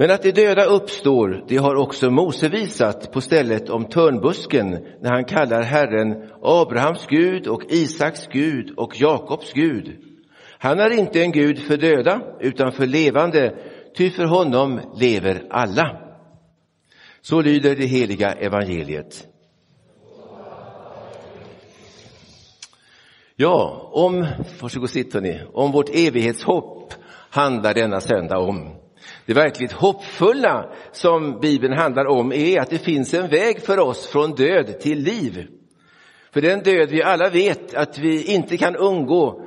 Men att de döda uppstår, det har också Mose visat på stället om törnbusken när han kallar Herren Abrahams Gud och Isaks Gud och Jakobs Gud. Han är inte en Gud för döda utan för levande, ty för honom lever alla. Så lyder det heliga evangeliet. Ja, om, varsågod sitt hörni, om vårt evighetshopp handlar denna söndag om. Det verkligt hoppfulla som Bibeln handlar om är att det finns en väg för oss från död till liv. För den död vi alla vet att vi inte kan undgå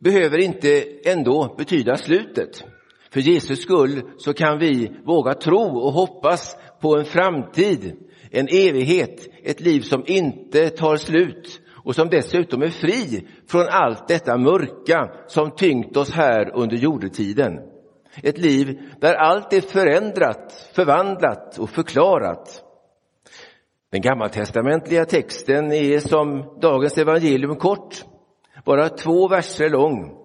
behöver inte ändå betyda slutet. För Jesus skull så kan vi våga tro och hoppas på en framtid, en evighet, ett liv som inte tar slut och som dessutom är fri från allt detta mörka som tyngt oss här under jordetiden. Ett liv där allt är förändrat, förvandlat och förklarat. Den gammaltestamentliga texten är som dagens evangelium kort, bara två verser lång.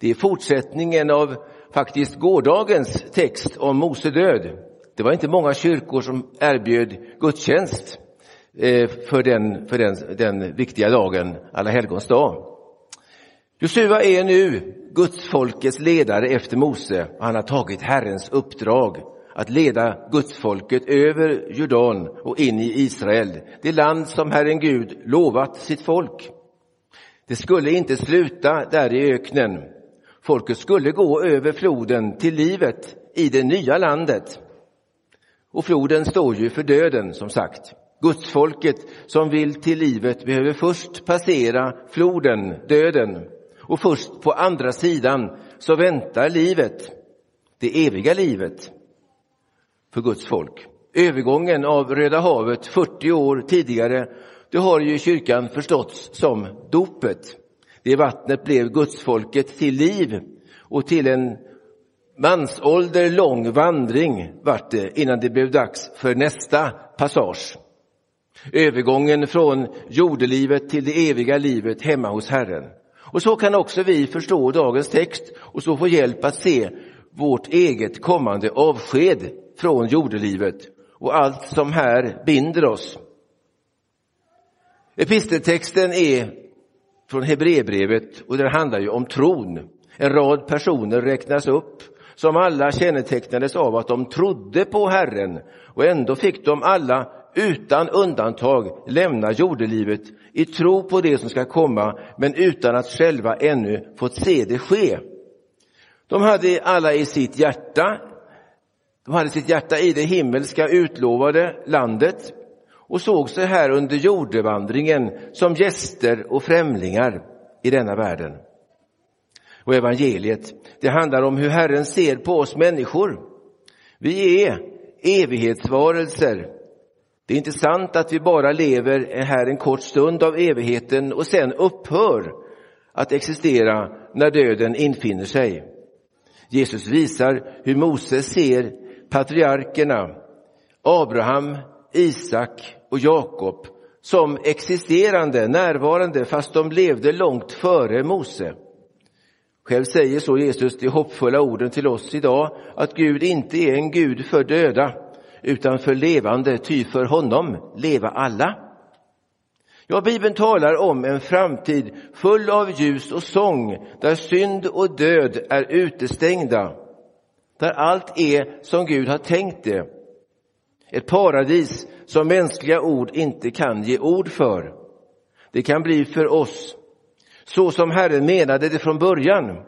Det är fortsättningen av faktiskt gårdagens text om Mose död. Det var inte många kyrkor som erbjöd gudstjänst eh, för den, för den, den viktiga dagen, Alla helgons dag. Josua är nu gudsfolkets ledare efter Mose och han har tagit Herrens uppdrag att leda gudsfolket över Jordan och in i Israel, det land som Herren Gud lovat sitt folk. Det skulle inte sluta där i öknen. Folket skulle gå över floden till livet i det nya landet. Och floden står ju för döden, som sagt. Gudsfolket som vill till livet behöver först passera floden, döden, och först på andra sidan så väntar livet, det eviga livet, för Guds folk. Övergången av Röda havet 40 år tidigare, det har ju kyrkan förståtts som dopet. Det vattnet blev gudsfolket till liv och till en mansålder lång vandring vart det innan det blev dags för nästa passage. Övergången från jordelivet till det eviga livet hemma hos Herren. Och så kan också vi förstå dagens text och så få hjälp att se vårt eget kommande avsked från jordelivet och allt som här binder oss. Episteltexten är från Hebreerbrevet och den handlar ju om tron. En rad personer räknas upp som alla kännetecknades av att de trodde på Herren och ändå fick de alla utan undantag lämna jordelivet i tro på det som ska komma, men utan att själva ännu fått se det ske. De hade alla i sitt hjärta, de hade sitt hjärta i det himmelska utlovade landet och såg sig här under jordevandringen som gäster och främlingar i denna världen. Och evangeliet, det handlar om hur Herren ser på oss människor. Vi är evighetsvarelser det är inte sant att vi bara lever här en kort stund av evigheten och sen upphör att existera när döden infinner sig. Jesus visar hur Moses ser patriarkerna Abraham, Isak och Jakob som existerande, närvarande, fast de levde långt före Mose. Själv säger så Jesus de hoppfulla orden till oss idag att Gud inte är en Gud för döda utan för levande, ty för honom leva alla. Ja, Bibeln talar om en framtid full av ljus och sång, där synd och död är utestängda, där allt är som Gud har tänkt det. Ett paradis som mänskliga ord inte kan ge ord för. Det kan bli för oss så som Herren menade det från början,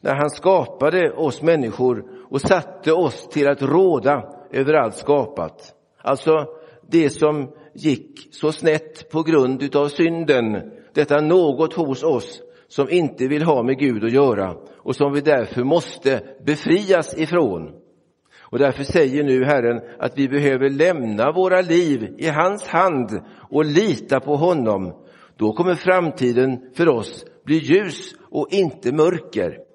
när han skapade oss människor och satte oss till att råda över allt skapat. Alltså det som gick så snett på grund utav synden, detta något hos oss som inte vill ha med Gud att göra och som vi därför måste befrias ifrån. Och därför säger nu Herren att vi behöver lämna våra liv i hans hand och lita på honom. Då kommer framtiden för oss bli ljus och inte mörker.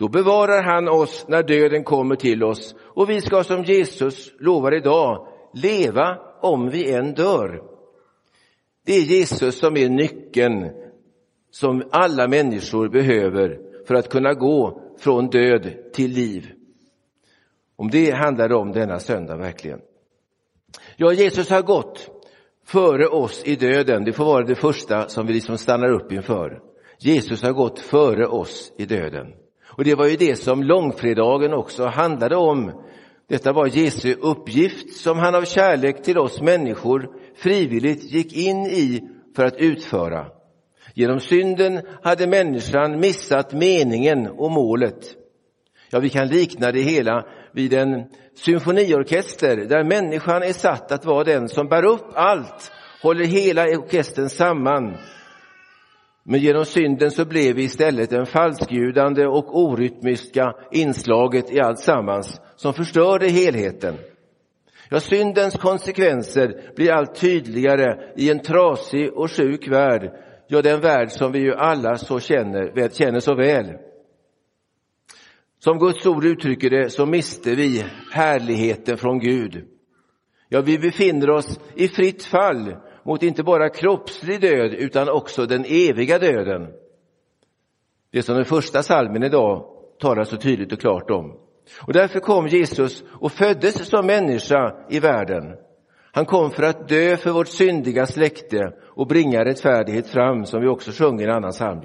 Då bevarar han oss när döden kommer till oss och vi ska som Jesus lovar idag leva om vi än dör. Det är Jesus som är nyckeln som alla människor behöver för att kunna gå från död till liv. Om det handlar det om denna söndag verkligen. Ja, Jesus har gått före oss i döden. Det får vara det första som vi liksom stannar upp inför. Jesus har gått före oss i döden. Och det var ju det som långfredagen också handlade om. Detta var Jesu uppgift som han av kärlek till oss människor frivilligt gick in i för att utföra. Genom synden hade människan missat meningen och målet. Ja, vi kan likna det hela vid en symfoniorkester där människan är satt att vara den som bär upp allt, håller hela orkestern samman. Men genom synden så blev vi istället en falskljudande och orytmiska inslaget i allt sammans som förstörde helheten. Ja, syndens konsekvenser blir allt tydligare i en trasig och sjuk värld, ja, den värld som vi ju alla så känner, känner så väl. Som Guds ord uttrycker det så miste vi härligheten från Gud. Ja, vi befinner oss i fritt fall mot inte bara kroppslig död utan också den eviga döden. Det som den första salmen idag talar så tydligt och klart om. Och därför kom Jesus och föddes som människa i världen. Han kom för att dö för vårt syndiga släkte och bringa rättfärdighet fram, som vi också sjunger i en annan psalm.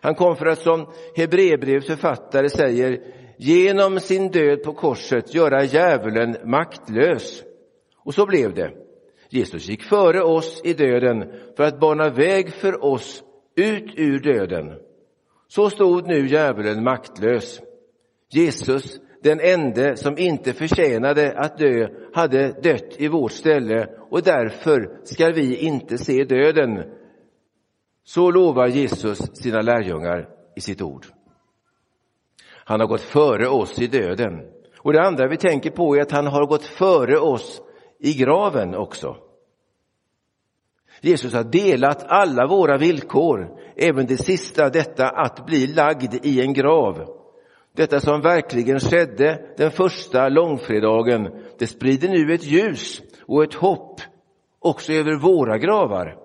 Han kom för att som Hebreerbrevets författare säger, genom sin död på korset göra djävulen maktlös. Och så blev det. Jesus gick före oss i döden för att bana väg för oss ut ur döden. Så stod nu djävulen maktlös. Jesus, den ende som inte förtjänade att dö, hade dött i vårt ställe och därför ska vi inte se döden. Så lovar Jesus sina lärjungar i sitt ord. Han har gått före oss i döden. Och det andra vi tänker på är att han har gått före oss i graven också. Jesus har delat alla våra villkor, även det sista, detta att bli lagd i en grav. Detta som verkligen skedde den första långfredagen, det sprider nu ett ljus och ett hopp också över våra gravar.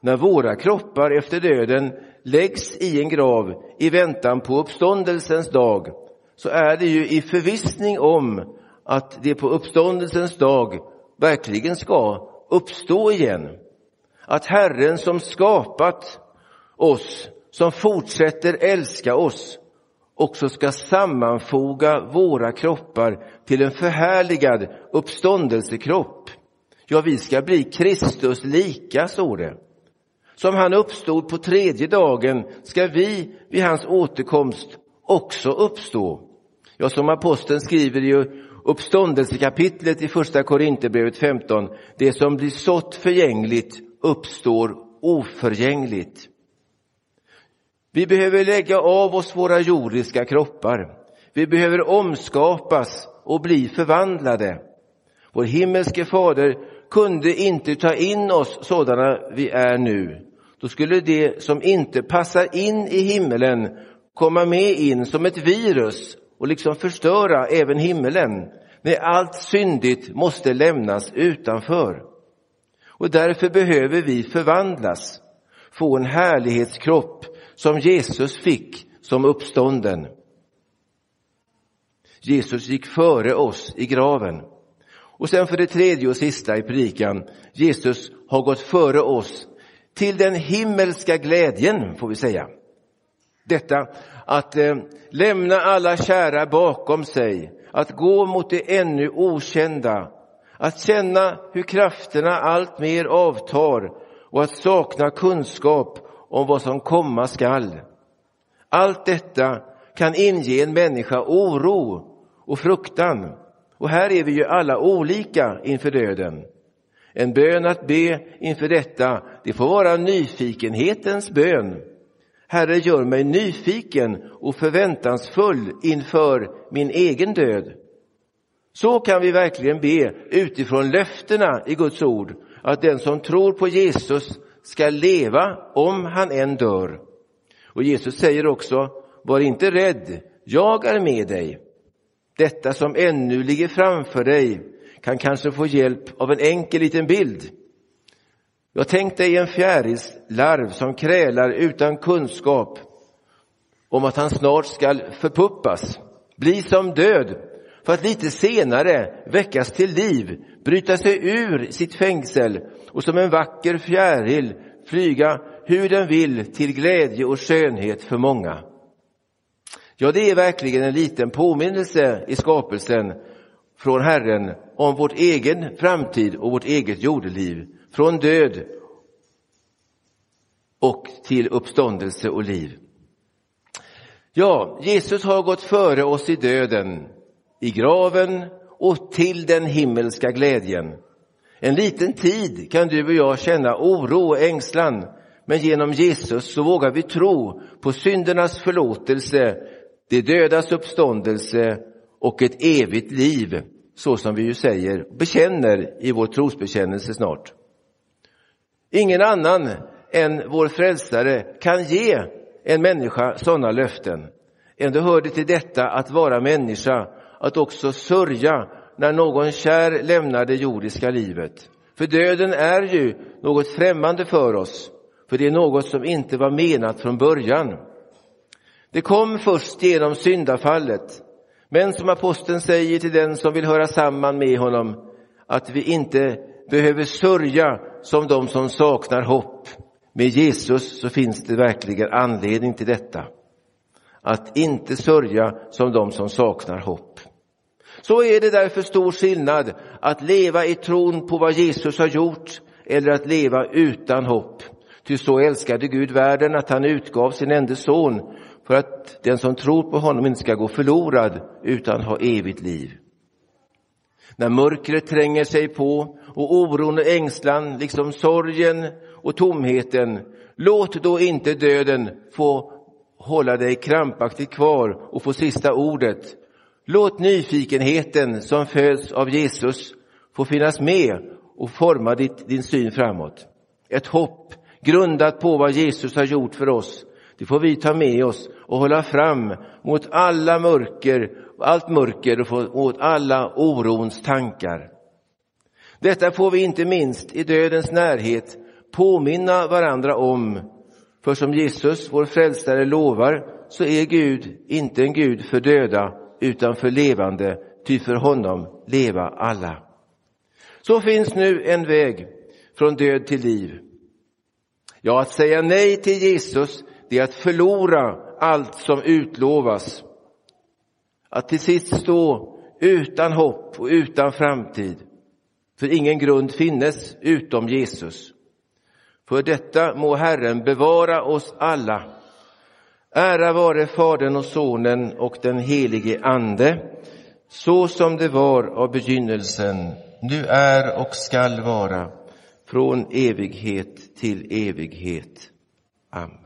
När våra kroppar efter döden läggs i en grav i väntan på uppståndelsens dag, så är det ju i förvissning om att det på uppståndelsens dag verkligen ska uppstå igen. Att Herren som skapat oss, som fortsätter älska oss, också ska sammanfoga våra kroppar till en förhärligad uppståndelsekropp. Ja, vi ska bli Kristus lika, står det. Som han uppstod på tredje dagen ska vi vid hans återkomst också uppstå. Ja, som aposteln skriver i uppståndelsekapitlet i första Korinthierbrevet 15, det som blir sått förgängligt uppstår oförgängligt. Vi behöver lägga av oss våra jordiska kroppar. Vi behöver omskapas och bli förvandlade. Vår himmelske fader kunde inte ta in oss sådana vi är nu. Då skulle det som inte passar in i himmelen komma med in som ett virus och liksom förstöra även himmelen. När allt syndigt måste lämnas utanför. Och därför behöver vi förvandlas, få en härlighetskropp som Jesus fick som uppstånden. Jesus gick före oss i graven. Och sen för det tredje och sista i predikan, Jesus har gått före oss till den himmelska glädjen, får vi säga. Detta att eh, lämna alla kära bakom sig, att gå mot det ännu okända, att känna hur krafterna allt mer avtar och att sakna kunskap om vad som komma skall. Allt detta kan inge en människa oro och fruktan. Och här är vi ju alla olika inför döden. En bön att be inför detta, det får vara nyfikenhetens bön. Herre, gör mig nyfiken och förväntansfull inför min egen död. Så kan vi verkligen be utifrån löftena i Guds ord, att den som tror på Jesus ska leva om han än dör. Och Jesus säger också, var inte rädd, jag är med dig. Detta som ännu ligger framför dig kan kanske få hjälp av en enkel liten bild. Jag tänkte dig en fjärilslarv som krälar utan kunskap om att han snart skall förpuppas, bli som död, för att lite senare väckas till liv, bryta sig ur sitt fängsel och som en vacker fjäril flyga hur den vill till glädje och skönhet för många. Ja, det är verkligen en liten påminnelse i skapelsen från Herren om vårt egen framtid och vårt eget jordeliv, från död och till uppståndelse och liv. Ja, Jesus har gått före oss i döden, i graven och till den himmelska glädjen. En liten tid kan du och jag känna oro och ängslan, men genom Jesus så vågar vi tro på syndernas förlåtelse, de dödas uppståndelse och ett evigt liv, så som vi ju säger, bekänner i vår trosbekännelse snart. Ingen annan än vår frälsare kan ge en människa sådana löften. Ändå hör det till detta att vara människa, att också sörja när någon kär lämnar det jordiska livet. För döden är ju något främmande för oss, för det är något som inte var menat från början. Det kom först genom syndafallet, men som aposteln säger till den som vill höra samman med honom, att vi inte behöver sörja som de som saknar hopp. Med Jesus så finns det verkligen anledning till detta. Att inte sörja som de som saknar hopp. Så är det därför stor skillnad att leva i tron på vad Jesus har gjort eller att leva utan hopp. Ty så älskade Gud världen att han utgav sin enda son för att den som tror på honom inte ska gå förlorad utan ha evigt liv. När mörkret tränger sig på och oron och ängslan, liksom sorgen och tomheten, låt då inte döden få hålla dig krampaktigt kvar och få sista ordet. Låt nyfikenheten som föds av Jesus få finnas med och forma ditt, din syn framåt. Ett hopp grundat på vad Jesus har gjort för oss. Det får vi ta med oss och hålla fram mot alla mörker, allt mörker och åt alla orons tankar. Detta får vi inte minst i dödens närhet påminna varandra om. För som Jesus, vår frälsare, lovar så är Gud inte en Gud för döda utan för levande, ty för honom leva alla. Så finns nu en väg från död till liv. Ja, att säga nej till Jesus, det är att förlora allt som utlovas. Att till sist stå utan hopp och utan framtid. För ingen grund finnes utom Jesus. För detta må Herren bevara oss alla. Ära vare Fadern och Sonen och den helige Ande, så som det var av begynnelsen, nu är och skall vara, från evighet till evighet. Amen.